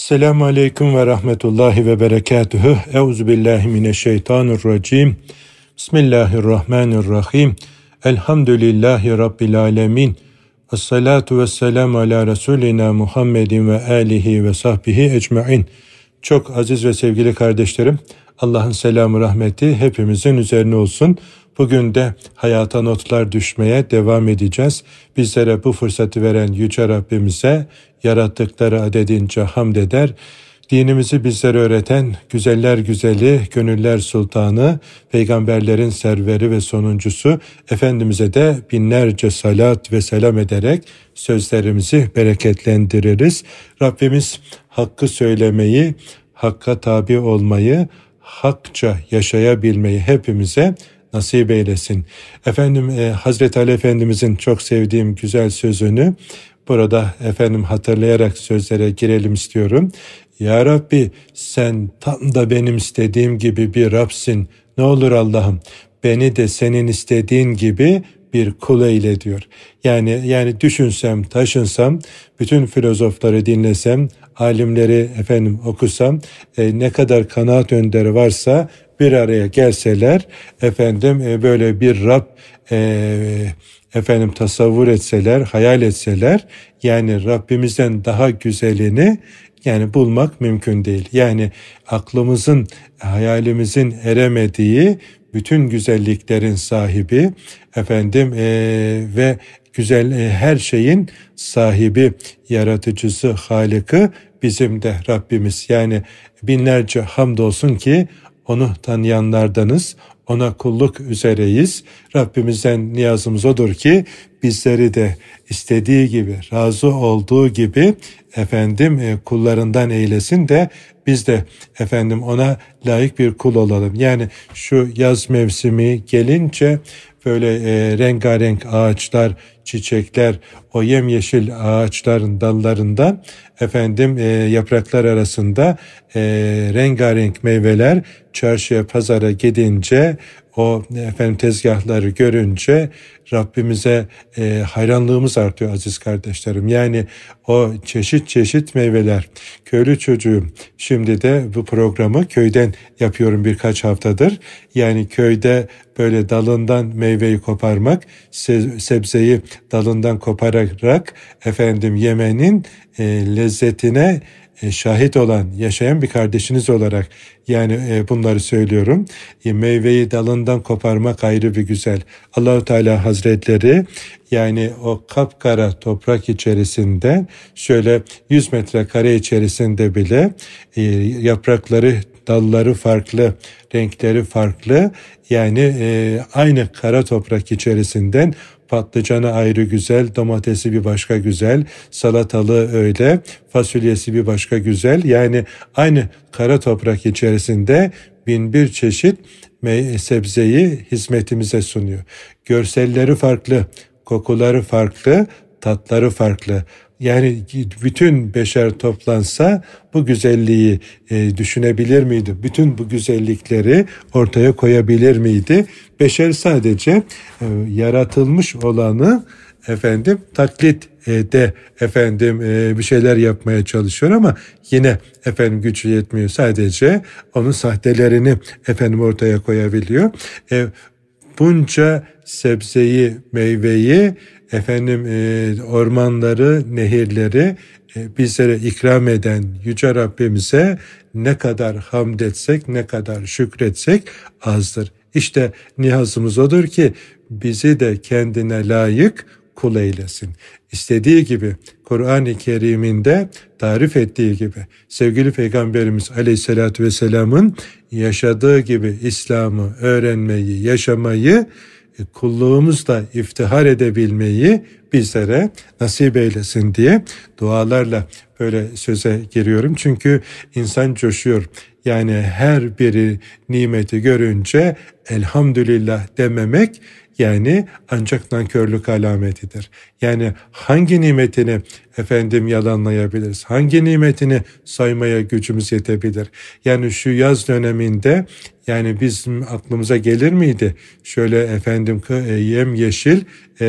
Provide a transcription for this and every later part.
Selamun Aleyküm ve Rahmetullahi ve Berekatühü. Euzu billahi mineşşeytanirracim. Bismillahirrahmanirrahim. Elhamdülillahi Rabbil alemin. Ve salatu ve selamu ala Resulina Muhammedin ve alihi ve sahbihi ecmain. Çok aziz ve sevgili kardeşlerim, Allah'ın selamı rahmeti hepimizin üzerine olsun. Bugün de hayata notlar düşmeye devam edeceğiz. Bizlere bu fırsatı veren Yüce Rabbimize yarattıkları adedince hamd eder. Dinimizi bizlere öğreten güzeller güzeli, gönüller sultanı, peygamberlerin serveri ve sonuncusu Efendimiz'e de binlerce salat ve selam ederek sözlerimizi bereketlendiririz. Rabbimiz hakkı söylemeyi, hakka tabi olmayı, hakça yaşayabilmeyi hepimize nasip eylesin. Efendim e, Hazreti Ali Efendimizin çok sevdiğim güzel sözünü burada efendim hatırlayarak sözlere girelim istiyorum. Ya Rabbi sen tam da benim istediğim gibi bir Rabsin. Ne olur Allah'ım beni de senin istediğin gibi bir kul eyle diyor. Yani yani düşünsem, taşınsam, bütün filozofları dinlesem, alimleri efendim okusam, e, ne kadar kanaat önderi varsa bir araya gelseler efendim e, böyle bir Rab e, efendim tasavvur etseler, hayal etseler yani Rabbimizden daha güzelini yani bulmak mümkün değil. Yani aklımızın, hayalimizin eremediği bütün güzelliklerin sahibi efendim e, ve güzel e, her şeyin sahibi, yaratıcısı, halikı bizim de Rabbimiz. Yani binlerce hamdolsun ki onu tanıyanlardanız, ona kulluk üzereyiz. Rabbimizden niyazımız odur ki bizleri de istediği gibi, razı olduğu gibi efendim e, kullarından eylesin de biz de efendim ona layık bir kul olalım. Yani şu yaz mevsimi gelince böyle e, rengarenk ağaçlar, çiçekler, o yemyeşil ağaçların dallarından efendim e, yapraklar arasında e, rengarenk meyveler çarşıya pazara gidince o efendim tezgahları görünce Rabbimize e, hayranlığımız artıyor aziz kardeşlerim. Yani o çeşit çeşit meyveler. Köylü çocuğum şimdi de bu programı köyden yapıyorum birkaç haftadır. Yani köyde böyle dalından meyveyi koparmak, sebzeyi dalından kopararak efendim yemenin e, lezzetine e, şahit olan, yaşayan bir kardeşiniz olarak yani e, bunları söylüyorum. E, meyveyi dalından koparmak ayrı bir güzel. Allahu Teala Hazretleri yani o kapkara toprak içerisinde şöyle 100 metre kare içerisinde bile yaprakları dalları farklı, renkleri farklı. Yani aynı kara toprak içerisinden patlıcanı ayrı güzel, domatesi bir başka güzel, salatalı öyle, fasulyesi bir başka güzel. Yani aynı kara toprak içerisinde bin bir çeşit sebzeyi hizmetimize sunuyor. Görselleri farklı, kokuları farklı, tatları farklı. Yani bütün beşer toplansa bu güzelliği e, düşünebilir miydi? Bütün bu güzellikleri ortaya koyabilir miydi? Beşer sadece e, yaratılmış olanı efendim taklit e, de efendim e, bir şeyler yapmaya çalışıyor ama yine efendim gücü yetmiyor. Sadece onun sahtelerini efendim ortaya koyabiliyor. E, bunca sebzeyi, meyveyi efendim e, ormanları, nehirleri e, bizlere ikram eden Yüce Rabbimize ne kadar hamd etsek, ne kadar şükretsek azdır. İşte nihazımız odur ki bizi de kendine layık kul eylesin. İstediği gibi Kur'an-ı Kerim'inde tarif ettiği gibi sevgili Peygamberimiz Aleyhisselatü Vesselam'ın yaşadığı gibi İslam'ı öğrenmeyi, yaşamayı kulluğumuzla iftihar edebilmeyi bizlere nasip eylesin diye dualarla böyle söze giriyorum. Çünkü insan coşuyor. Yani her biri nimeti görünce elhamdülillah dememek yani ancak nankörlük alametidir. Yani hangi nimetini efendim yalanlayabiliriz? Hangi nimetini saymaya gücümüz yetebilir? Yani şu yaz döneminde yani bizim aklımıza gelir miydi? Şöyle efendim yem yeşil e,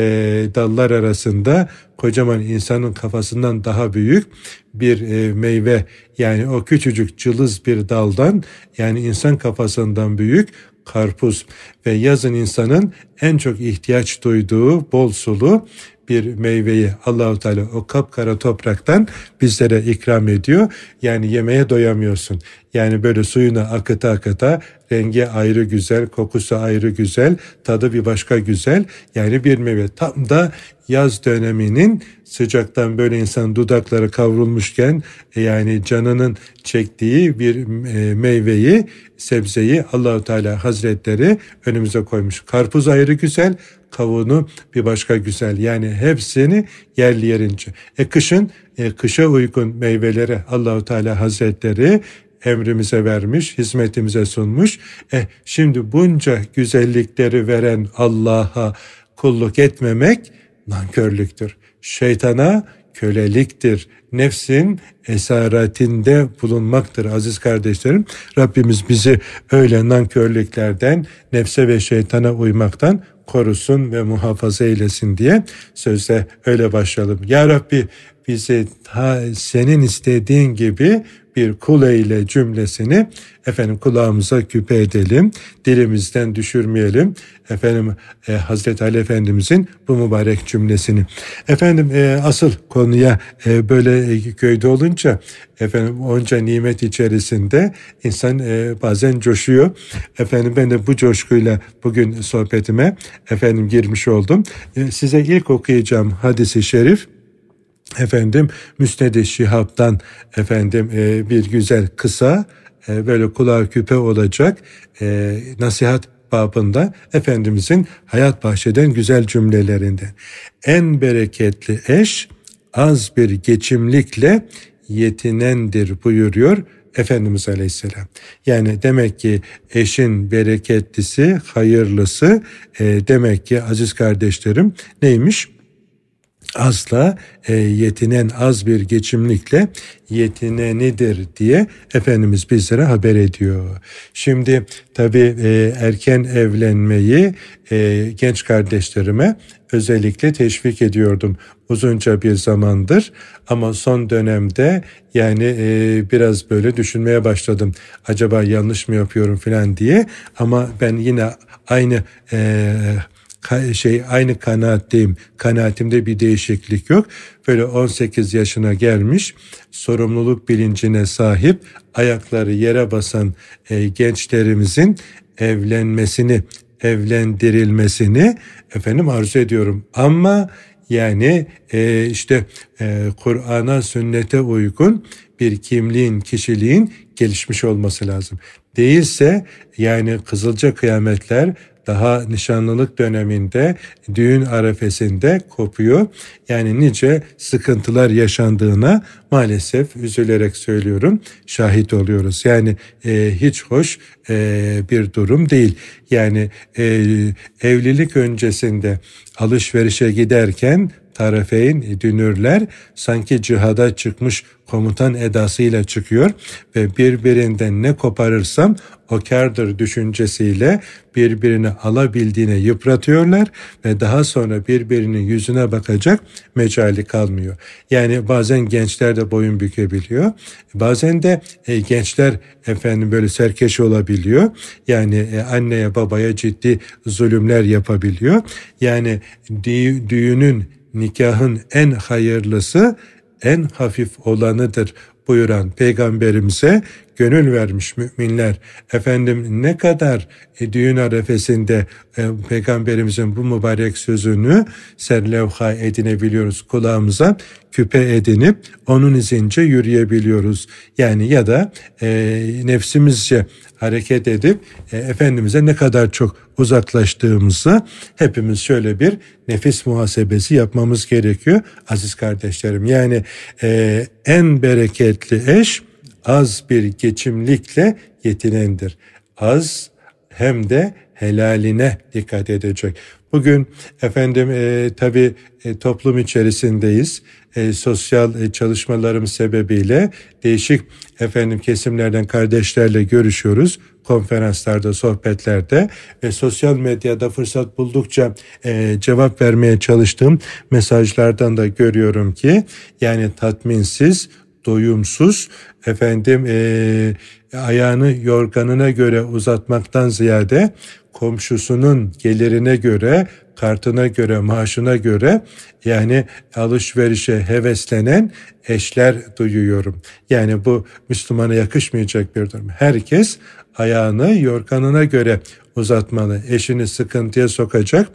dallar arasında kocaman insanın kafasından daha büyük bir e, meyve yani o küçücük cılız bir daldan yani insan kafasından büyük karpuz. Ve yazın insanın en çok ihtiyaç duyduğu bol sulu bir meyveyi Allahu Teala o kapkara topraktan bizlere ikram ediyor. Yani yemeye doyamıyorsun. Yani böyle suyuna akıta akıta rengi ayrı güzel, kokusu ayrı güzel, tadı bir başka güzel. Yani bir meyve tam da yaz döneminin sıcaktan böyle insan dudakları kavrulmuşken e, yani canının çektiği bir e, meyveyi, sebzeyi Allahu Teala Hazretleri önümüze koymuş. Karpuz ayrı güzel, kavunu bir başka güzel. Yani hepsini yerli yerince. E kışın e, kışa uygun meyveleri Allahu Teala Hazretleri emrimize vermiş, hizmetimize sunmuş. E şimdi bunca güzellikleri veren Allah'a kulluk etmemek nankörlüktür. Şeytana köleliktir. Nefsin esaretinde bulunmaktır aziz kardeşlerim. Rabbimiz bizi öyle nankörlüklerden, nefse ve şeytana uymaktan korusun ve muhafaza eylesin diye sözde öyle başlayalım. Ya Rabbi bizi ta senin istediğin gibi bir kul eyle cümlesini efendim kulağımıza küpe edelim, dilimizden düşürmeyelim. Efendim e, Hazreti Ali Efendimizin bu mübarek cümlesini. Efendim e, asıl konuya e, böyle e, köyde olunca efendim onca nimet içerisinde insan e, bazen coşuyor. Efendim ben de bu coşkuyla bugün sohbetime efendim girmiş oldum. E, size ilk okuyacağım hadisi şerif efendim Müsned-i Şihab'dan efendim e, bir güzel kısa e, böyle kulağa küpe olacak e, nasihat babında Efendimizin hayat bahşeden güzel cümlelerinde. En bereketli eş az bir geçimlikle yetinendir buyuruyor Efendimiz Aleyhisselam. Yani demek ki eşin bereketlisi, hayırlısı e, demek ki aziz kardeşlerim neymiş? Asla e, yetinen az bir geçimlikle yetinenidir diye Efendimiz bizlere haber ediyor. Şimdi tabi e, erken evlenmeyi e, genç kardeşlerime özellikle teşvik ediyordum uzunca bir zamandır ama son dönemde yani e, biraz böyle düşünmeye başladım acaba yanlış mı yapıyorum falan diye ama ben yine aynı e, şey aynı kanaatteyim. Kanaatimde bir değişiklik yok. Böyle 18 yaşına gelmiş, sorumluluk bilincine sahip, ayakları yere basan e, gençlerimizin evlenmesini, evlendirilmesini efendim arzu ediyorum. Ama yani e, işte e, Kur'an'a, sünnete uygun bir kimliğin, kişiliğin gelişmiş olması lazım. Değilse yani kızılca kıyametler daha nişanlılık döneminde düğün arefesinde kopuyor. Yani nice sıkıntılar yaşandığına maalesef üzülerek söylüyorum şahit oluyoruz. Yani e, hiç hoş e, bir durum değil. Yani e, evlilik öncesinde alışverişe giderken tarafeyn dünürler sanki cihada çıkmış komutan edasıyla çıkıyor ve birbirinden ne koparırsam o kardır düşüncesiyle birbirini alabildiğine yıpratıyorlar ve daha sonra birbirinin yüzüne bakacak mecali kalmıyor. Yani bazen gençler de boyun bükebiliyor. Bazen de e, gençler efendim böyle serkeş olabiliyor. Yani e, anneye babaya ciddi zulümler yapabiliyor. Yani dü- düğünün nikahın en hayırlısı en hafif olanıdır buyuran peygamberimize gönül vermiş müminler. Efendim ne kadar e, düğün arefesinde e, peygamberimizin bu mübarek sözünü serlevha edinebiliyoruz kulağımıza küpe edinip onun izince yürüyebiliyoruz. Yani ya da e, nefsimizce hareket edip e, Efendimiz'e ne kadar çok uzaklaştığımızı hepimiz şöyle bir nefis muhasebesi yapmamız gerekiyor aziz kardeşlerim. Yani e, en bereketli eş az bir geçimlikle yetinendir. Az hem de helaline dikkat edecek. Bugün efendim e, tabii e, toplum içerisindeyiz. E, sosyal e, çalışmalarım sebebiyle değişik efendim kesimlerden kardeşlerle görüşüyoruz konferanslarda, sohbetlerde ve sosyal medyada fırsat buldukça e, cevap vermeye çalıştığım mesajlardan da görüyorum ki yani tatminsiz, doyumsuz, efendim e, ayağını yorganına göre uzatmaktan ziyade komşusunun gelirine göre, kartına göre, maaşına göre yani alışverişe heveslenen eşler duyuyorum. Yani bu Müslümana yakışmayacak bir durum. Herkes ayağını yorganına göre uzatmalı. Eşini sıkıntıya sokacak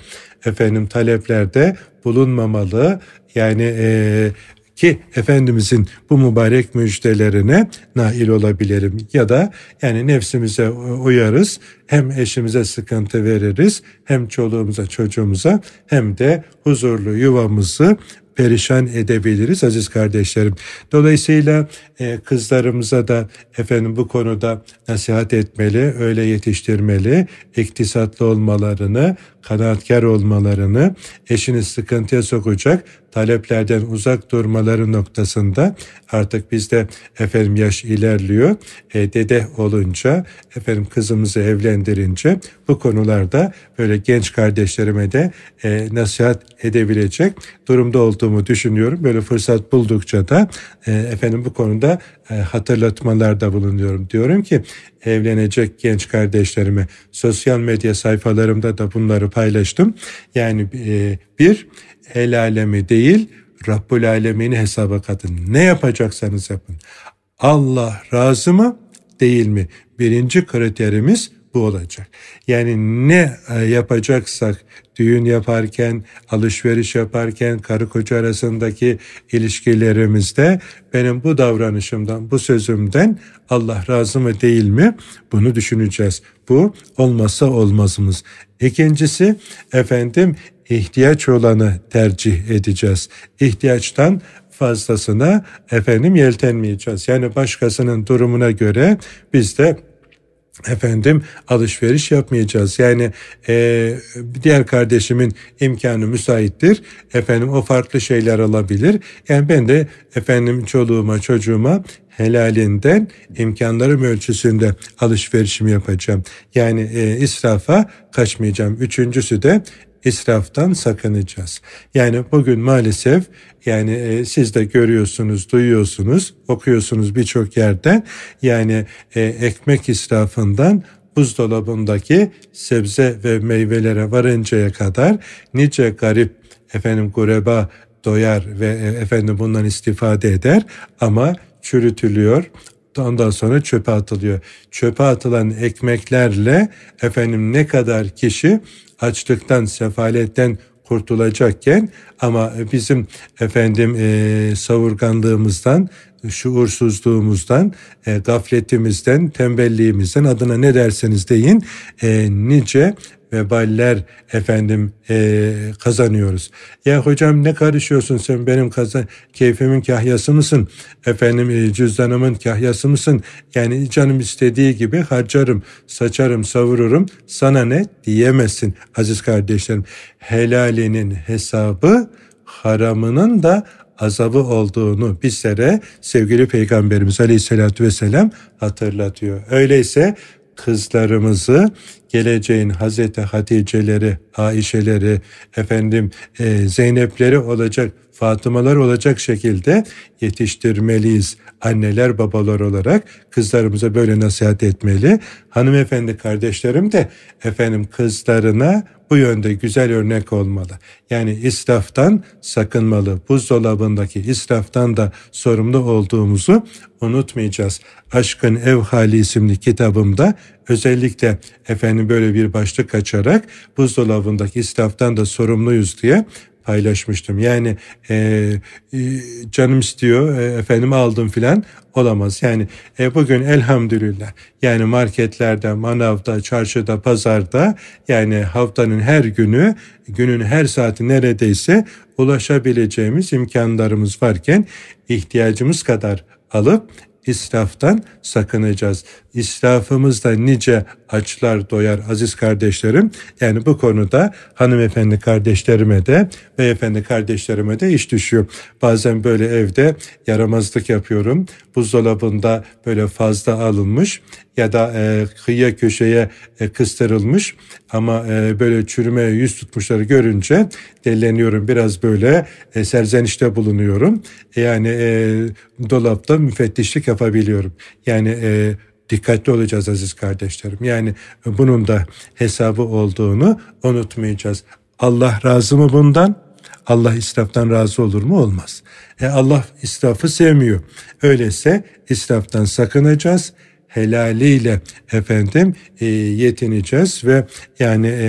efendim taleplerde bulunmamalı. Yani e, ki Efendimizin bu mübarek müjdelerine nail olabilirim. Ya da yani nefsimize uyarız, hem eşimize sıkıntı veririz, hem çoluğumuza çocuğumuza hem de huzurlu yuvamızı perişan edebiliriz aziz kardeşlerim. Dolayısıyla e, kızlarımıza da efendim bu konuda nasihat etmeli, öyle yetiştirmeli, iktisatlı olmalarını, kanaatkar olmalarını, eşini sıkıntıya sokacak taleplerden uzak durmaları noktasında artık bizde efendim yaş ilerliyor. E, dede olunca efendim kızımızı evlendirince bu konularda böyle genç kardeşlerime de e, nasihat edebilecek durumda olduğumu düşünüyorum. Böyle fırsat buldukça da e, efendim bu konuda e, hatırlatmalarda bulunuyorum. Diyorum ki evlenecek genç kardeşlerime sosyal medya sayfalarımda da bunları paylaştım. Yani e, bir el alemi değil Rabbul Alemin'i hesaba katın. Ne yapacaksanız yapın. Allah razı mı değil mi? Birinci kriterimiz bu olacak. Yani ne e, yapacaksak düğün yaparken, alışveriş yaparken, karı koca arasındaki ilişkilerimizde benim bu davranışımdan, bu sözümden Allah razı mı değil mi? Bunu düşüneceğiz. Bu olmazsa olmazımız. İkincisi efendim ihtiyaç olanı tercih edeceğiz. İhtiyaçtan fazlasına efendim yeltenmeyeceğiz. Yani başkasının durumuna göre biz de efendim alışveriş yapmayacağız. Yani e, diğer kardeşimin imkanı müsaittir. Efendim o farklı şeyler alabilir. Yani ben de efendim çoluğuma çocuğuma helalinden imkanlarım ölçüsünde alışverişimi yapacağım. Yani e, israfa kaçmayacağım. Üçüncüsü de israftan sakınacağız. Yani bugün maalesef yani e, siz de görüyorsunuz, duyuyorsunuz, okuyorsunuz birçok yerde yani e, ekmek israfından buzdolabındaki sebze ve meyvelere varıncaya kadar nice garip efendim gureba doyar ve e, efendim bundan istifade eder ama çürütülüyor, ondan sonra çöpe atılıyor. Çöpe atılan ekmeklerle efendim ne kadar kişi açlıktan, sefaletten kurtulacakken ama bizim efendim e, savurganlığımızdan, şuursuzluğumuzdan, e, gafletimizden, tembelliğimizden adına ne derseniz deyin e, nice veballer efendim e, kazanıyoruz. Ya hocam ne karışıyorsun sen benim kazan keyfimin kahyası mısın? Efendim e, cüzdanımın kahyası mısın? Yani canım istediği gibi harcarım, saçarım, savururum. Sana ne diyemezsin aziz kardeşlerim. Helalinin hesabı haramının da azabı olduğunu bizlere sevgili Peygamberimiz Aleyhisselatü Vesselam hatırlatıyor. Öyleyse kızlarımızı geleceğin Hazreti Hatice'leri, Ayşe'leri, efendim e, Zeynep'leri olacak, Fatımalar olacak şekilde yetiştirmeliyiz. Anneler, babalar olarak kızlarımıza böyle nasihat etmeli. Hanımefendi kardeşlerim de efendim kızlarına bu yönde güzel örnek olmalı. Yani israftan sakınmalı. Buzdolabındaki israftan da sorumlu olduğumuzu unutmayacağız. Aşkın Ev Hali isimli kitabımda özellikle efendim böyle bir başlık açarak buzdolabındaki israftan da sorumluyuz diye paylaşmıştım. Yani e, e, canım istiyor e, efendim aldım filan olamaz. Yani e, bugün elhamdülillah yani marketlerde, manavda, çarşıda, pazarda yani haftanın her günü, günün her saati neredeyse ulaşabileceğimiz imkanlarımız varken ihtiyacımız kadar alıp israftan sakınacağız. İsrafımızda nice açlar doyar aziz kardeşlerim. Yani bu konuda hanımefendi kardeşlerime de beyefendi kardeşlerime de iş düşüyor. Bazen böyle evde yaramazlık yapıyorum. Buzdolabında böyle fazla alınmış ya da e, kıyıya köşeye e, kıstırılmış ama e, böyle çürümeye yüz tutmuşları görünce deleniyorum. Biraz böyle e, serzenişte bulunuyorum. E, yani e, dolapta müfettişlik yapabiliyorum. Yani e, dikkatli olacağız aziz kardeşlerim. Yani bunun da hesabı olduğunu unutmayacağız. Allah razı mı bundan? Allah israftan razı olur mu? Olmaz. E Allah israfı sevmiyor. Öyleyse israftan sakınacağız helaliyle efendim e, yetineceğiz ve yani e,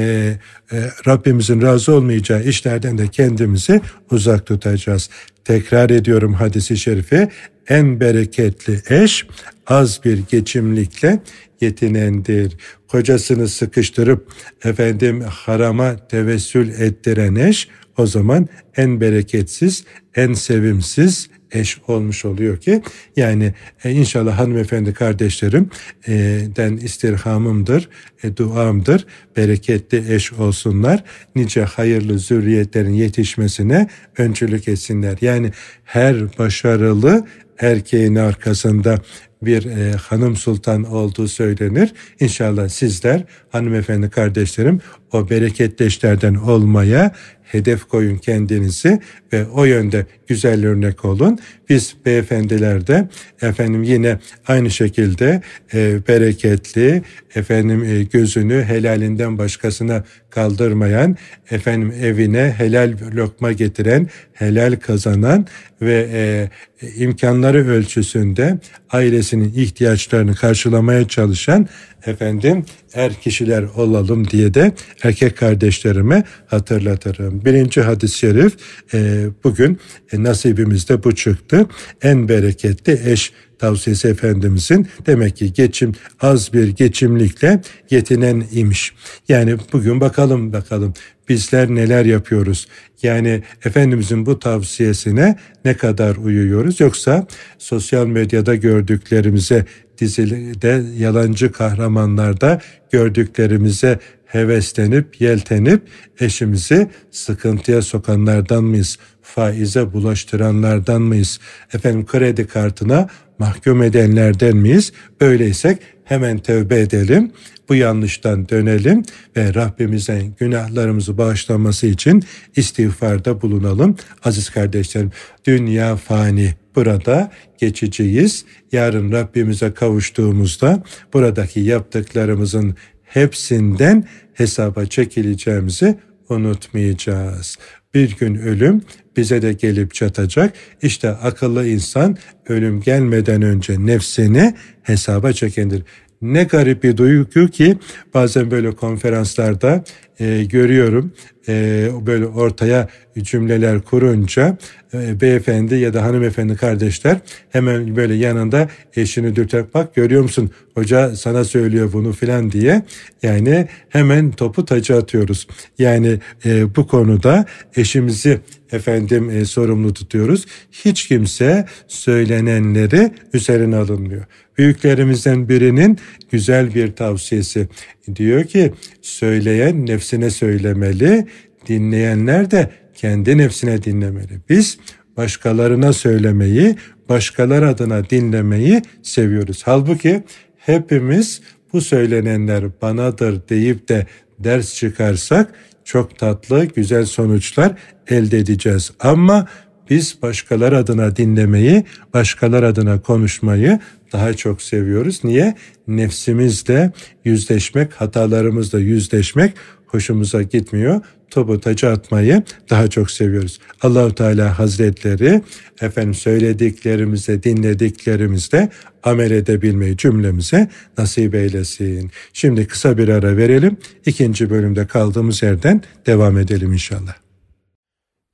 e, Rabbimizin razı olmayacağı işlerden de kendimizi uzak tutacağız. Tekrar ediyorum hadisi şerifi en bereketli eş az bir geçimlikle yetinendir. Kocasını sıkıştırıp efendim harama tevessül ettiren eş o zaman en bereketsiz, en sevimsiz, eş olmuş oluyor ki yani e, inşallah hanımefendi kardeşlerim e, den istirhamımdır, e, duamdır. Bereketli eş olsunlar. Nice hayırlı zürriyetlerin yetişmesine öncülük etsinler. Yani her başarılı erkeğin arkasında bir e, hanım sultan olduğu söylenir. İnşallah sizler hanımefendi kardeşlerim o bereketli eşlerden olmaya hedef koyun kendinizi ve o yönde güzel örnek olun. Biz beyefendiler de efendim yine aynı şekilde e, bereketli, efendim e, gözünü helalinden başkasına kaldırmayan, efendim evine helal lokma getiren, helal kazanan ve e, imkanları ölçüsünde ailesinin ihtiyaçlarını karşılamaya çalışan efendim er kişiler olalım diye de erkek kardeşlerime hatırlatırım. Birinci hadis-i şerif e, bugün e, nasibimizde bu çıktı. En bereketli eş tavsiyesi Efendimizin demek ki geçim az bir geçimlikle yetinen imiş. Yani bugün bakalım bakalım bizler neler yapıyoruz? Yani Efendimizin bu tavsiyesine ne kadar uyuyoruz? Yoksa sosyal medyada gördüklerimize dizide yalancı kahramanlarda gördüklerimize heveslenip yeltenip eşimizi sıkıntıya sokanlardan mıyız? Faize bulaştıranlardan mıyız? Efendim kredi kartına mahkum edenlerden miyiz? Böyleysek hemen tövbe edelim. Bu yanlıştan dönelim ve Rabbimizin günahlarımızı bağışlaması için istiğfarda bulunalım. Aziz kardeşlerim, dünya fani, burada geçiciyiz. Yarın Rabbimize kavuştuğumuzda buradaki yaptıklarımızın hepsinden hesaba çekileceğimizi unutmayacağız. Bir gün ölüm bize de gelip çatacak. İşte akıllı insan ölüm gelmeden önce nefsini hesaba çekendir. Ne garip bir duygu ki bazen böyle konferanslarda e, görüyorum e, böyle ortaya cümleler kurunca e, beyefendi ya da hanımefendi kardeşler hemen böyle yanında eşini dürterek bak görüyor musun hoca sana söylüyor bunu filan diye yani hemen topu taca atıyoruz. Yani e, bu konuda eşimizi efendim e, sorumlu tutuyoruz. Hiç kimse söylenenleri üzerine alınmıyor. Büyüklerimizden birinin güzel bir tavsiyesi diyor ki söyleyen nefsine söylemeli, dinleyenler de kendi nefsine dinlemeli. Biz başkalarına söylemeyi, başkalar adına dinlemeyi seviyoruz. Halbuki hepimiz bu söylenenler banadır deyip de ders çıkarsak çok tatlı, güzel sonuçlar elde edeceğiz. Ama biz başkalar adına dinlemeyi, başkalar adına konuşmayı daha çok seviyoruz. Niye? Nefsimizle yüzleşmek, hatalarımızla yüzleşmek hoşumuza gitmiyor. Topu taca atmayı daha çok seviyoruz. Allahu Teala Hazretleri efendim söylediklerimize, dinlediklerimizle amel edebilmeyi cümlemize nasip eylesin. Şimdi kısa bir ara verelim. İkinci bölümde kaldığımız yerden devam edelim inşallah.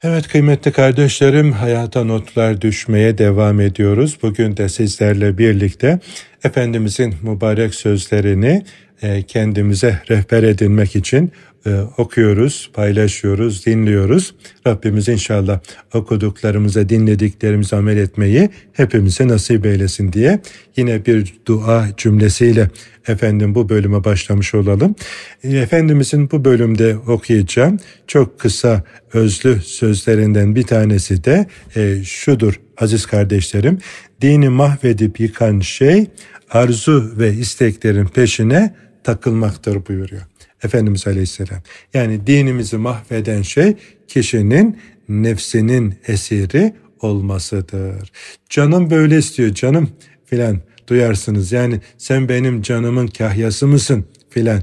Evet kıymetli kardeşlerim hayata notlar düşmeye devam ediyoruz. Bugün de sizlerle birlikte Efendimizin mübarek sözlerini e, kendimize rehber edinmek için e, okuyoruz, paylaşıyoruz, dinliyoruz. Rabbimiz inşallah okuduklarımıza, dinlediklerimize amel etmeyi hepimize nasip eylesin diye yine bir dua cümlesiyle efendim bu bölüme başlamış olalım. E, Efendimizin bu bölümde okuyacağım çok kısa özlü sözlerinden bir tanesi de e, şudur aziz kardeşlerim. Dini mahvedip yıkan şey arzu ve isteklerin peşine takılmaktır buyuruyor. Efendimiz Aleyhisselam. Yani dinimizi mahveden şey kişinin nefsinin esiri olmasıdır. Canım böyle istiyor canım filan duyarsınız. Yani sen benim canımın kahyası mısın filan.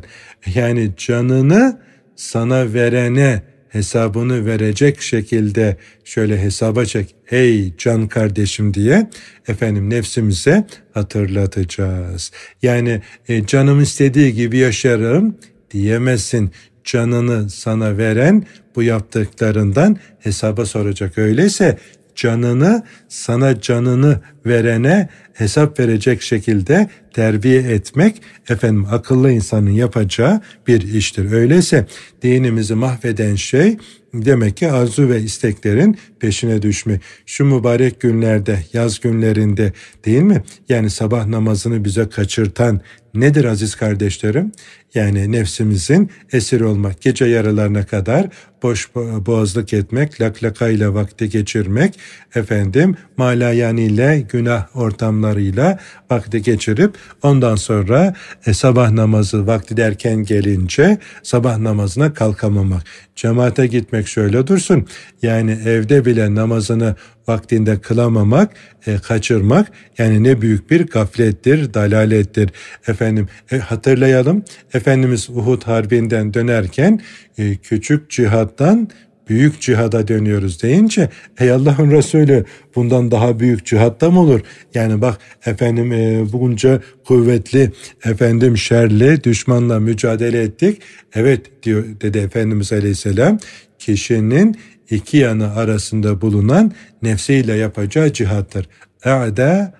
Yani canını sana verene hesabını verecek şekilde şöyle hesaba çek ey can kardeşim diye efendim nefsimize hatırlatacağız. Yani e, canım istediği gibi yaşarım diyemezsin. Canını sana veren bu yaptıklarından hesaba soracak. Öyleyse canını sana canını verene hesap verecek şekilde terbiye etmek efendim akıllı insanın yapacağı bir iştir. Öyleyse dinimizi mahveden şey demek ki arzu ve isteklerin peşine düşme. Şu mübarek günlerde, yaz günlerinde değil mi? Yani sabah namazını bize kaçırtan nedir aziz kardeşlerim? Yani nefsimizin esir olmak, gece yarılarına kadar boş boğazlık etmek, laklakayla vakti geçirmek, efendim malayaniyle, günah ortamlarıyla vakti geçirip ondan sonra e, sabah namazı vakti derken gelince sabah namazına kalkamamak. Cemaate gitmek şöyle dursun. Yani evde bile namazını vaktinde kılamamak, e, kaçırmak yani ne büyük bir gaflettir, dalalettir. Efendim e, hatırlayalım. Efendimiz Uhud Harbi'nden dönerken e, küçük cihattan büyük cihada dönüyoruz deyince ey Allah'ın Resulü bundan daha büyük cihatta mı olur? Yani bak efendim e, bunca kuvvetli efendim şerli düşmanla mücadele ettik. Evet diyor dedi Efendimiz Aleyhisselam kişinin iki yanı arasında bulunan nefsiyle yapacağı cihattır. E'de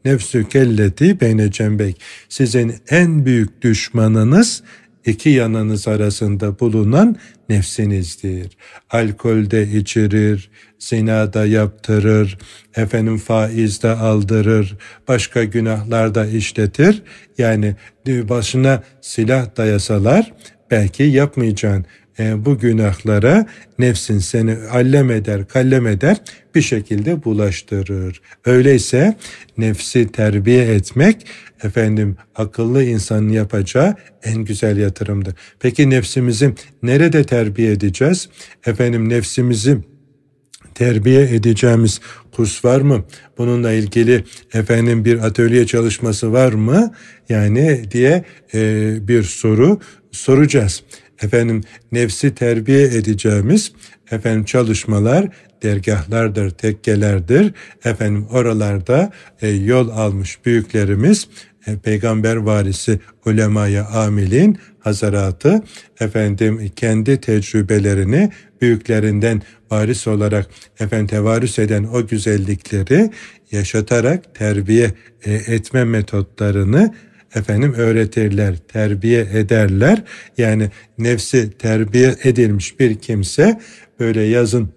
aduvuke nefsükelleti beyne cembek. Sizin en büyük düşmanınız iki yanınız arasında bulunan nefsinizdir. Alkolde içirir, zinada yaptırır, efendim faizde aldırır, başka günahlarda işletir. Yani başına silah dayasalar belki yapmayacağın e, bu günahlara nefsin seni allem eder, kallem eder bir şekilde bulaştırır. Öyleyse nefsi terbiye etmek efendim akıllı insanın yapacağı en güzel yatırımdır. Peki nefsimizi nerede terbiye edeceğiz? Efendim nefsimizi terbiye edeceğimiz kurs var mı? Bununla ilgili efendim bir atölye çalışması var mı? Yani diye e, bir soru soracağız efendim nefsi terbiye edeceğimiz efendim çalışmalar dergahlardır, tekkelerdir. Efendim oralarda e, yol almış büyüklerimiz e, peygamber varisi ulemaya amilin hazaratı efendim kendi tecrübelerini büyüklerinden varis olarak efendim tevarüs eden o güzellikleri yaşatarak terbiye e, etme metotlarını efendim öğretirler, terbiye ederler. Yani nefsi terbiye edilmiş bir kimse böyle yazın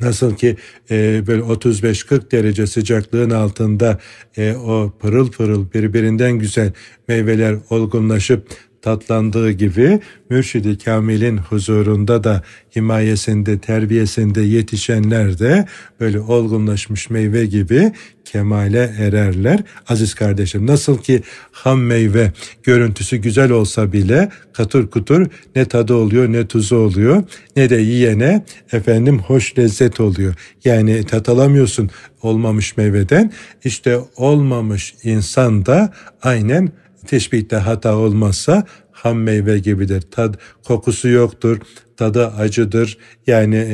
Nasıl ki e, böyle 35-40 derece sıcaklığın altında e, o pırıl pırıl birbirinden güzel meyveler olgunlaşıp tatlandığı gibi mürşidi kamilin huzurunda da himayesinde, terbiyesinde yetişenler de böyle olgunlaşmış meyve gibi kemale ererler. Aziz kardeşim nasıl ki ham meyve görüntüsü güzel olsa bile katır kutur ne tadı oluyor ne tuzu oluyor ne de yiyene efendim hoş lezzet oluyor. Yani tat alamıyorsun olmamış meyveden. İşte olmamış insan da aynen teşbihte hata olmazsa ham meyve gibidir. Tad kokusu yoktur, tadı acıdır. Yani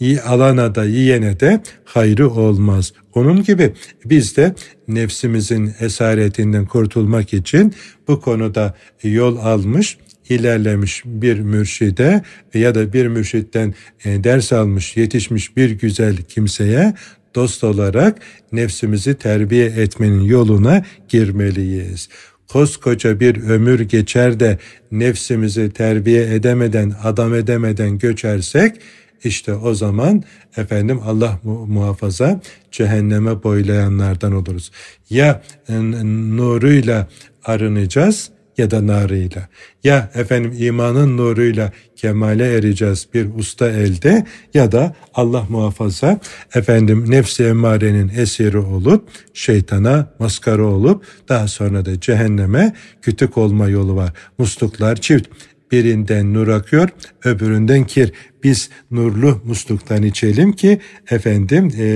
e, alana da yiyene de hayrı olmaz. Onun gibi biz de nefsimizin esaretinden kurtulmak için bu konuda yol almış ilerlemiş bir mürşide ya da bir mürşitten e, ders almış, yetişmiş bir güzel kimseye dost olarak nefsimizi terbiye etmenin yoluna girmeliyiz. Koskoca bir ömür geçer de nefsimizi terbiye edemeden, adam edemeden göçersek işte o zaman efendim Allah muhafaza cehenneme boylayanlardan oluruz. Ya nuruyla arınacağız ya da narıyla. Ya efendim imanın nuruyla kemale ereceğiz bir usta elde ya da Allah muhafaza efendim nefsi emmarenin esiri olup şeytana maskara olup daha sonra da cehenneme kütük olma yolu var. Musluklar çift birinden nur akıyor, öbüründen kir. Biz nurlu musluktan içelim ki efendim e,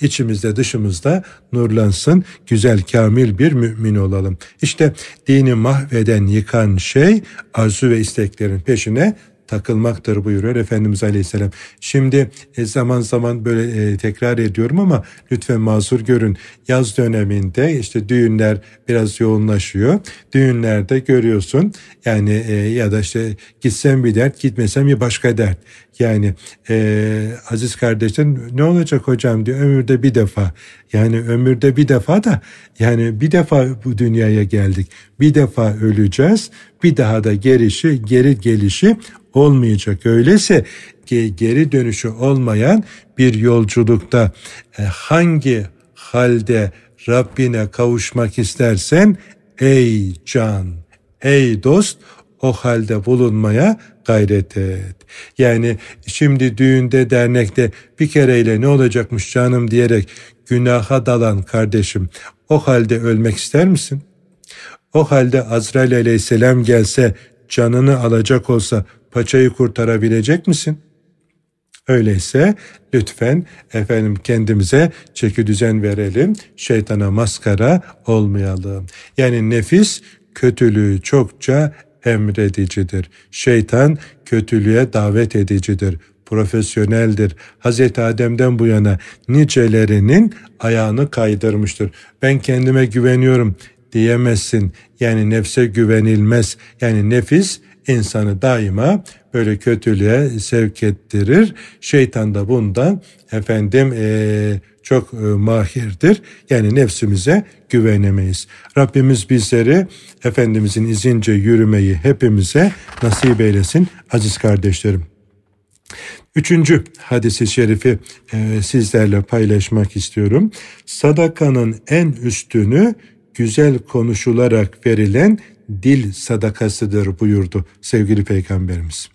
içimizde dışımızda nurlansın, güzel kamil bir mümin olalım. İşte dini mahveden, yıkan şey arzu ve isteklerin peşine takılmaktır buyuruyor Efendimiz Aleyhisselam. Şimdi e, zaman zaman böyle e, tekrar ediyorum ama lütfen mazur görün. Yaz döneminde işte düğünler biraz yoğunlaşıyor. Düğünlerde görüyorsun yani e, ya da işte gitsem bir dert gitmesem bir başka dert. Yani e, aziz kardeşlerim ne olacak hocam diyor ömürde bir defa. Yani ömürde bir defa da yani bir defa bu dünyaya geldik. Bir defa öleceğiz. Bir daha da gerişi geri gelişi olmayacak. Öyleyse geri dönüşü olmayan bir yolculukta e, hangi halde Rabbine kavuşmak istersen ey can, ey dost o halde bulunmaya gayret et. Yani şimdi düğünde dernekte bir kereyle ne olacakmış canım diyerek günaha dalan kardeşim o halde ölmek ister misin? O halde Azrail aleyhisselam gelse canını alacak olsa paçayı kurtarabilecek misin? Öyleyse lütfen efendim kendimize çeki düzen verelim. Şeytana maskara olmayalım. Yani nefis kötülüğü çokça emredicidir. Şeytan kötülüğe davet edicidir profesyoneldir. Hazreti Adem'den bu yana nicelerinin ayağını kaydırmıştır. Ben kendime güveniyorum diyemezsin. Yani nefse güvenilmez. Yani nefis insanı daima böyle kötülüğe sevk ettirir. Şeytan da bundan efendim e, çok e, mahirdir. Yani nefsimize güvenemeyiz. Rabbimiz bizleri Efendimizin izince yürümeyi hepimize nasip eylesin aziz kardeşlerim. Üçüncü hadisi şerifi e, sizlerle paylaşmak istiyorum. Sadakanın en üstünü güzel konuşularak verilen dil sadakasıdır buyurdu sevgili peygamberimiz.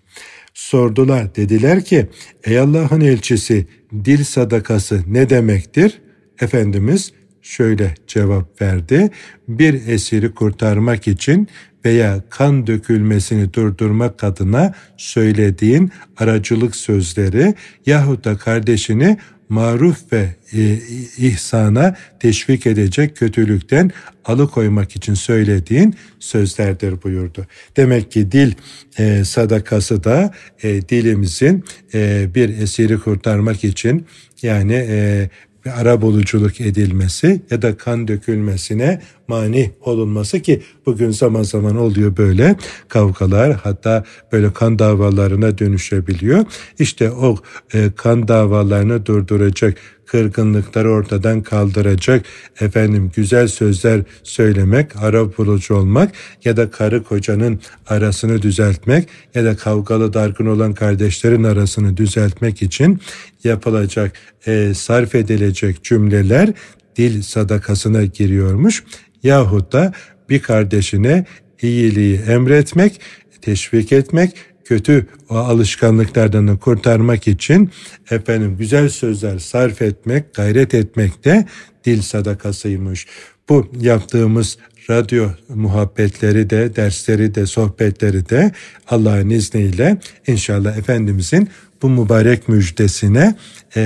Sordular dediler ki ey Allah'ın elçisi dil sadakası ne demektir? Efendimiz şöyle cevap verdi. Bir esiri kurtarmak için veya kan dökülmesini durdurmak adına söylediğin aracılık sözleri yahut da kardeşini maruf ve e, ihsana teşvik edecek kötülükten alıkoymak için söylediğin sözlerdir buyurdu. Demek ki dil e, sadakası da e, dilimizin e, bir esiri kurtarmak için yani e, bir ara buluculuk edilmesi ya da kan dökülmesine mani olunması ki bugün zaman zaman oluyor böyle kavgalar hatta böyle kan davalarına dönüşebiliyor. İşte o e, kan davalarını durduracak kırgınlıkları ortadan kaldıracak efendim güzel sözler söylemek, ara bulucu olmak ya da karı kocanın arasını düzeltmek ya da kavgalı dargın olan kardeşlerin arasını düzeltmek için yapılacak, e, sarf edilecek cümleler dil sadakasına giriyormuş. Yahut da bir kardeşine iyiliği emretmek, teşvik etmek, kötü o alışkanlıklardan kurtarmak için efendim güzel sözler sarf etmek, gayret etmek de dil sadakasıymış. Bu yaptığımız radyo muhabbetleri de, dersleri de, sohbetleri de Allah'ın izniyle inşallah Efendimizin bu mübarek müjdesine e,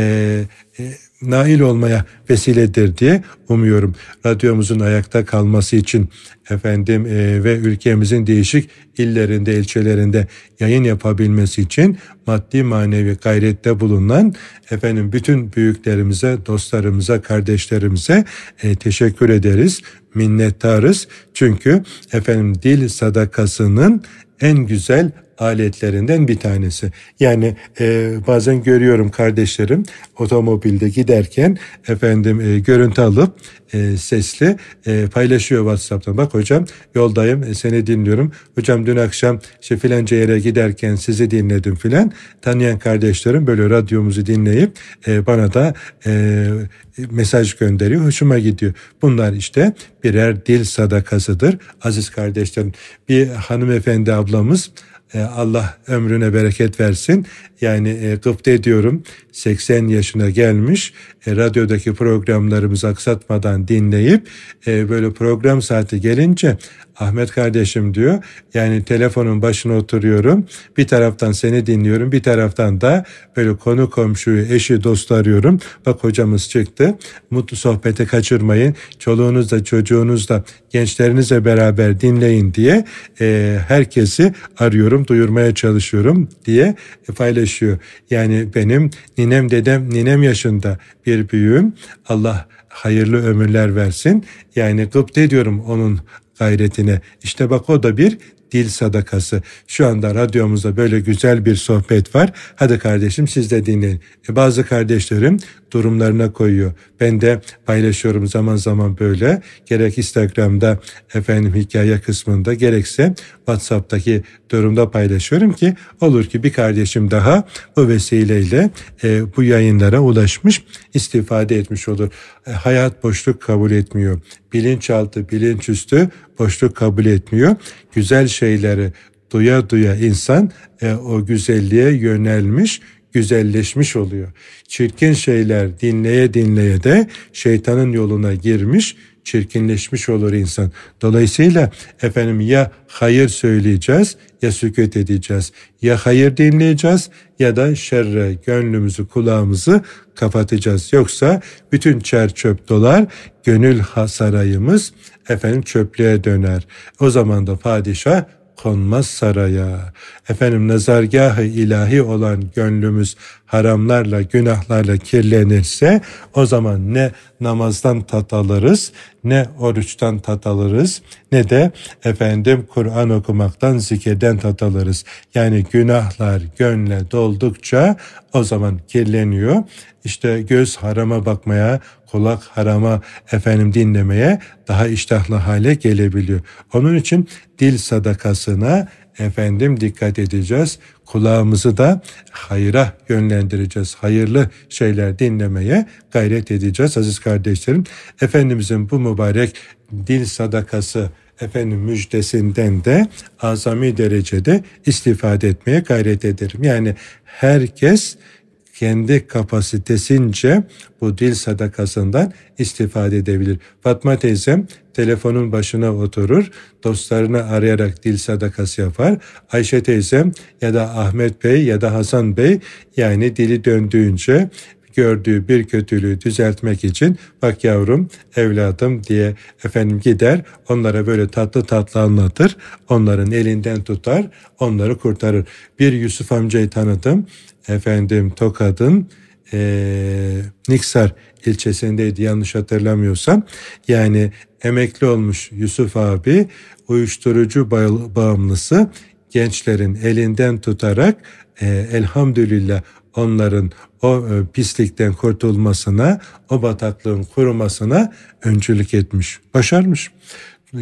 e, nail olmaya vesiledir diye umuyorum. Radyomuzun ayakta kalması için efendim e, ve ülkemizin değişik illerinde, ilçelerinde yayın yapabilmesi için maddi manevi gayrette bulunan efendim bütün büyüklerimize, dostlarımıza, kardeşlerimize e, teşekkür ederiz. minnettarız. Çünkü efendim dil sadakasının en güzel aletlerinden bir tanesi. Yani e, bazen görüyorum kardeşlerim otomobilde giderken efendim e, görüntü alıp e, sesli e, paylaşıyor WhatsApp'tan. Bak hocam yoldayım e, seni dinliyorum. Hocam dün akşam işte filanca yere giderken sizi dinledim filan. Tanıyan kardeşlerim böyle radyomuzu dinleyip e, bana da e, mesaj gönderiyor. Hoşuma gidiyor. Bunlar işte birer dil sadakasıdır. Aziz kardeşlerim bir hanımefendi ablamız Allah ömrüne bereket versin. Yani e, gıpta ediyorum 80 yaşına gelmiş e, radyodaki programlarımızı aksatmadan dinleyip e, böyle program saati gelince Ahmet kardeşim diyor. Yani telefonun başına oturuyorum. Bir taraftan seni dinliyorum bir taraftan da böyle konu komşuyu eşi dostu arıyorum. Bak hocamız çıktı. Mutlu sohbeti kaçırmayın. Çoluğunuzla çocuğunuzla gençlerinizle beraber dinleyin diye e, herkesi arıyorum duyurmaya çalışıyorum diye paylaşıyor. Yani benim ninem dedem ninem yaşında bir büyüğüm. Allah hayırlı ömürler versin. Yani gıpta ediyorum onun gayretine. İşte bak o da bir dil sadakası. Şu anda radyomuzda böyle güzel bir sohbet var. Hadi kardeşim siz de dinleyin. E bazı kardeşlerim durumlarına koyuyor. Ben de paylaşıyorum zaman zaman böyle. Gerek Instagram'da efendim hikaye kısmında gerekse WhatsApp'taki durumda paylaşıyorum ki olur ki bir kardeşim daha bu vesileyle e, bu yayınlara ulaşmış, istifade etmiş olur. E, hayat boşluk kabul etmiyor. Bilinçaltı, bilinçüstü boşluk kabul etmiyor. Güzel şeyleri duya duya insan e, o güzelliğe yönelmiş, güzelleşmiş oluyor. Çirkin şeyler dinleye dinleye de şeytanın yoluna girmiş, çirkinleşmiş olur insan. Dolayısıyla efendim ya hayır söyleyeceğiz ya sükut edeceğiz. Ya hayır dinleyeceğiz ya da şerre gönlümüzü kulağımızı kapatacağız. Yoksa bütün çer çöp dolar gönül sarayımız efendim çöplüğe döner. O zaman da padişah konmaz saraya. Efendim nazargahı ilahi olan gönlümüz haramlarla, günahlarla kirlenirse o zaman ne namazdan tat alırız, ne oruçtan tat alırız, ne de efendim Kur'an okumaktan, zikirden tat alırız. Yani günahlar gönle doldukça o zaman kirleniyor. İşte göz harama bakmaya, kulak harama efendim dinlemeye daha iştahlı hale gelebiliyor. Onun için dil sadakasına efendim dikkat edeceğiz. Kulağımızı da hayra yönlendireceğiz. Hayırlı şeyler dinlemeye gayret edeceğiz aziz kardeşlerim. Efendimizin bu mübarek dil sadakası efendim müjdesinden de azami derecede istifade etmeye gayret ederim. Yani herkes kendi kapasitesince bu dil sadakasından istifade edebilir. Fatma teyzem telefonun başına oturur, dostlarını arayarak dil sadakası yapar. Ayşe teyzem ya da Ahmet Bey ya da Hasan Bey yani dili döndüğünce gördüğü bir kötülüğü düzeltmek için bak yavrum evladım diye efendim gider onlara böyle tatlı tatlı anlatır onların elinden tutar onları kurtarır. Bir Yusuf amcayı tanıdım efendim Tokat'ın e, Niksar ilçesindeydi yanlış hatırlamıyorsam. Yani emekli olmuş Yusuf abi uyuşturucu bağımlısı gençlerin elinden tutarak e, elhamdülillah onların o e, pislikten kurtulmasına, o bataklığın kurumasına öncülük etmiş. Başarmış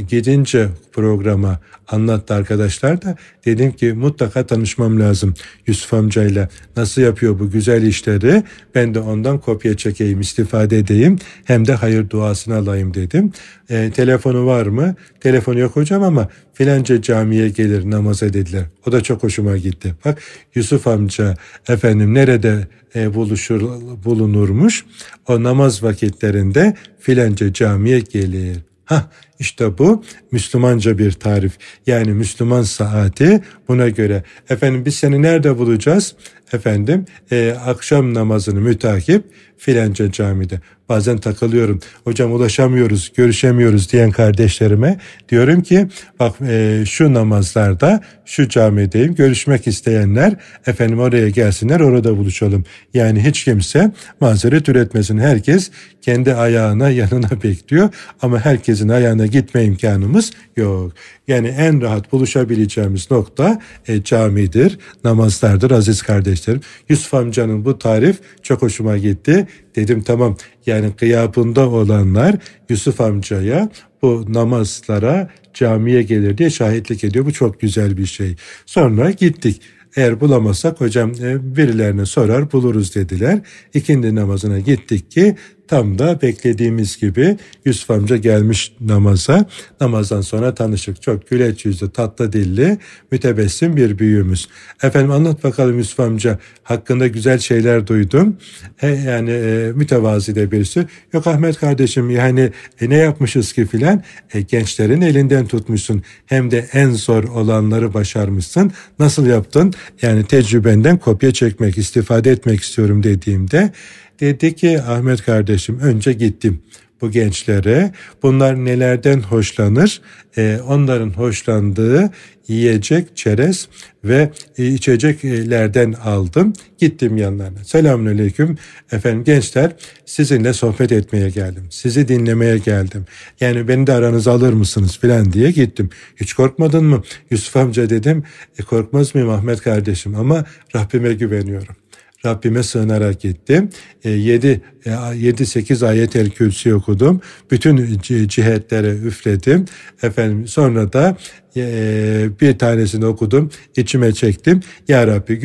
gidince programa anlattı arkadaşlar da dedim ki mutlaka tanışmam lazım Yusuf amcayla. Nasıl yapıyor bu güzel işleri ben de ondan kopya çekeyim istifade edeyim hem de hayır duasını alayım dedim. E, telefonu var mı? Telefonu yok hocam ama filanca camiye gelir namaza dediler. O da çok hoşuma gitti. Bak Yusuf amca efendim nerede e, buluşur bulunurmuş? O namaz vakitlerinde filanca camiye gelir. Hah İşte bu Müslümanca bir tarif. Yani Müslüman saati buna göre. Efendim biz seni nerede bulacağız? Efendim e, akşam namazını mütakip filanca camide. Bazen takılıyorum. Hocam ulaşamıyoruz, görüşemiyoruz diyen kardeşlerime diyorum ki bak e, şu namazlarda şu camideyim. Görüşmek isteyenler efendim oraya gelsinler orada buluşalım. Yani hiç kimse mazeret üretmesin. Herkes kendi ayağına yanına bekliyor ama herkesin ayağına gitme imkanımız yok. Yani en rahat buluşabileceğimiz nokta e, camidir, namazlardır aziz kardeşlerim. Yusuf amcanın bu tarif çok hoşuma gitti. Dedim tamam yani gıyabında olanlar Yusuf amcaya bu namazlara camiye gelir diye şahitlik ediyor. Bu çok güzel bir şey. Sonra gittik. Eğer bulamazsak hocam e, birilerine sorar buluruz dediler. İkindi namazına gittik ki Tam da beklediğimiz gibi Yusuf amca gelmiş namaza. Namazdan sonra tanışık. Çok güleç yüzlü, tatlı dilli, mütebessim bir büyüğümüz. Efendim anlat bakalım Yusuf amca. Hakkında güzel şeyler duydum. E, yani e, mütevazi de birisi. Yok Ahmet kardeşim yani e, ne yapmışız ki filan. E, gençlerin elinden tutmuşsun. Hem de en zor olanları başarmışsın. Nasıl yaptın? Yani tecrübenden kopya çekmek, istifade etmek istiyorum dediğimde Dedi ki Ahmet kardeşim önce gittim bu gençlere. Bunlar nelerden hoşlanır? Ee, onların hoşlandığı yiyecek, çerez ve içeceklerden aldım. Gittim yanlarına. Selamünaleyküm. Efendim gençler sizinle sohbet etmeye geldim. Sizi dinlemeye geldim. Yani beni de aranıza alır mısınız filan diye gittim. Hiç korkmadın mı? Yusuf amca dedim. E, korkmaz mıyım Ahmet kardeşim ama Rabbime güveniyorum. Rabbime sığınarak gittim. 7 7 8 ayet el kürsi okudum. Bütün cihetlere üfledim. Efendim sonra da e, bir tanesini okudum. içime çektim. Ya Rabbi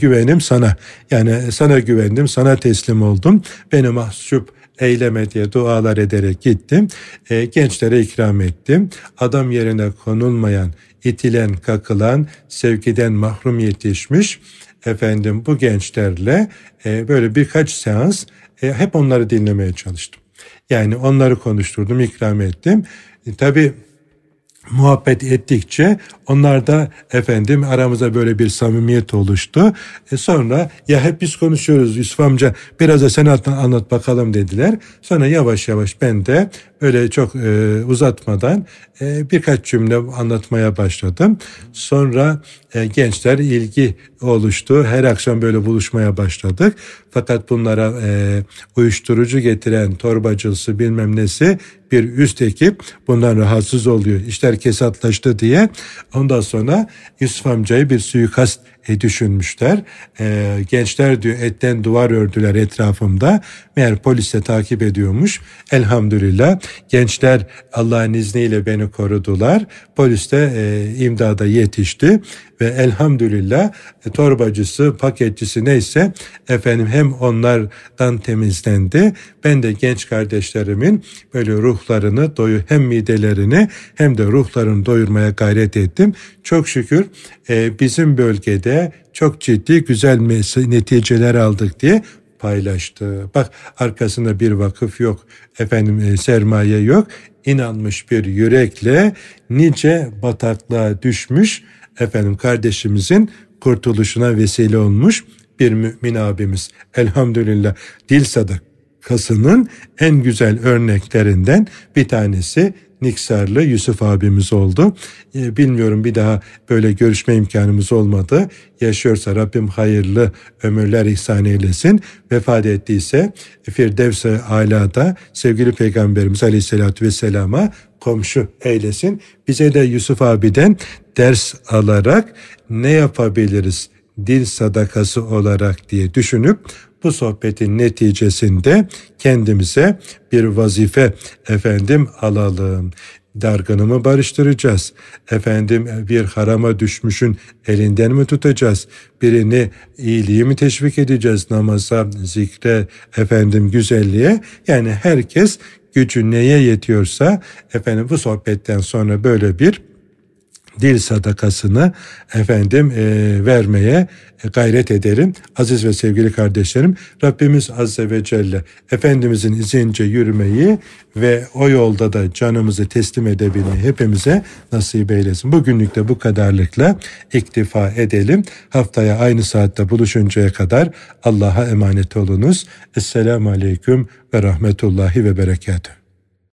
güvenim sana. Yani sana güvendim, sana teslim oldum. Beni mahcup eyleme diye dualar ederek gittim. E, gençlere ikram ettim. Adam yerine konulmayan, itilen, kakılan, sevgiden mahrum yetişmiş efendim bu gençlerle e, böyle birkaç seans e, hep onları dinlemeye çalıştım. Yani onları konuşturdum, ikram ettim. E, tabii muhabbet ettikçe onlar da efendim aramıza böyle bir samimiyet oluştu. E sonra ya hep biz konuşuyoruz Yusuf amca biraz da sen anlat bakalım dediler. Sonra yavaş yavaş ben de öyle çok e, uzatmadan e, birkaç cümle anlatmaya başladım. Sonra e, gençler ilgi oluştu. Her akşam böyle buluşmaya başladık. Fakat bunlara e, uyuşturucu getiren torbacısı bilmem nesi bir üst ekip bundan rahatsız oluyor. İşler kesatlaştı diye ondan sonra Yusuf amcayı bir suikast düşünmüşler. E, gençler diyor etten duvar ördüler etrafımda. Meğer polis de takip ediyormuş. Elhamdülillah gençler Allah'ın izniyle beni korudular. Polis de e, imdada yetişti ve elhamdülillah e, torbacısı, paketçisi neyse efendim hem onlardan temizlendi. Ben de genç kardeşlerimin böyle ruhlarını doyu hem midelerini hem de ruhlarını doyurmaya gayret ettim. Çok şükür e, bizim bölgede çok ciddi güzel neticeler aldık diye paylaştı. Bak arkasında bir vakıf yok, efendim e, sermaye yok. İnanmış bir yürekle nice bataklığa düşmüş efendim kardeşimizin kurtuluşuna vesile olmuş bir mümin abimiz. Elhamdülillah dil sadakasının en güzel örneklerinden bir tanesi Niksarlı Yusuf abimiz oldu. Ee, bilmiyorum bir daha böyle görüşme imkanımız olmadı. Yaşıyorsa Rabbim hayırlı ömürler ihsan eylesin. Vefat ettiyse Firdevs-i Ala'da sevgili Peygamberimiz Aleyhisselatü Vesselam'a komşu eylesin. Bize de Yusuf abiden ders alarak ne yapabiliriz dil sadakası olarak diye düşünüp bu sohbetin neticesinde kendimize bir vazife efendim alalım. Dargınımı barıştıracağız. Efendim bir harama düşmüşün elinden mi tutacağız? Birini iyiliği mi teşvik edeceğiz? Namaza, zikre, efendim güzelliğe. Yani herkes gücü neye yetiyorsa efendim bu sohbetten sonra böyle bir dil sadakasını efendim e, vermeye gayret ederim. Aziz ve sevgili kardeşlerim Rabbimiz Azze ve Celle Efendimizin izince yürümeyi ve o yolda da canımızı teslim edebilmeyi hepimize nasip eylesin. Bugünlük de bu kadarlıkla iktifa edelim. Haftaya aynı saatte buluşuncaya kadar Allah'a emanet olunuz. Esselamu Aleyküm ve Rahmetullahi ve Berekatuhu.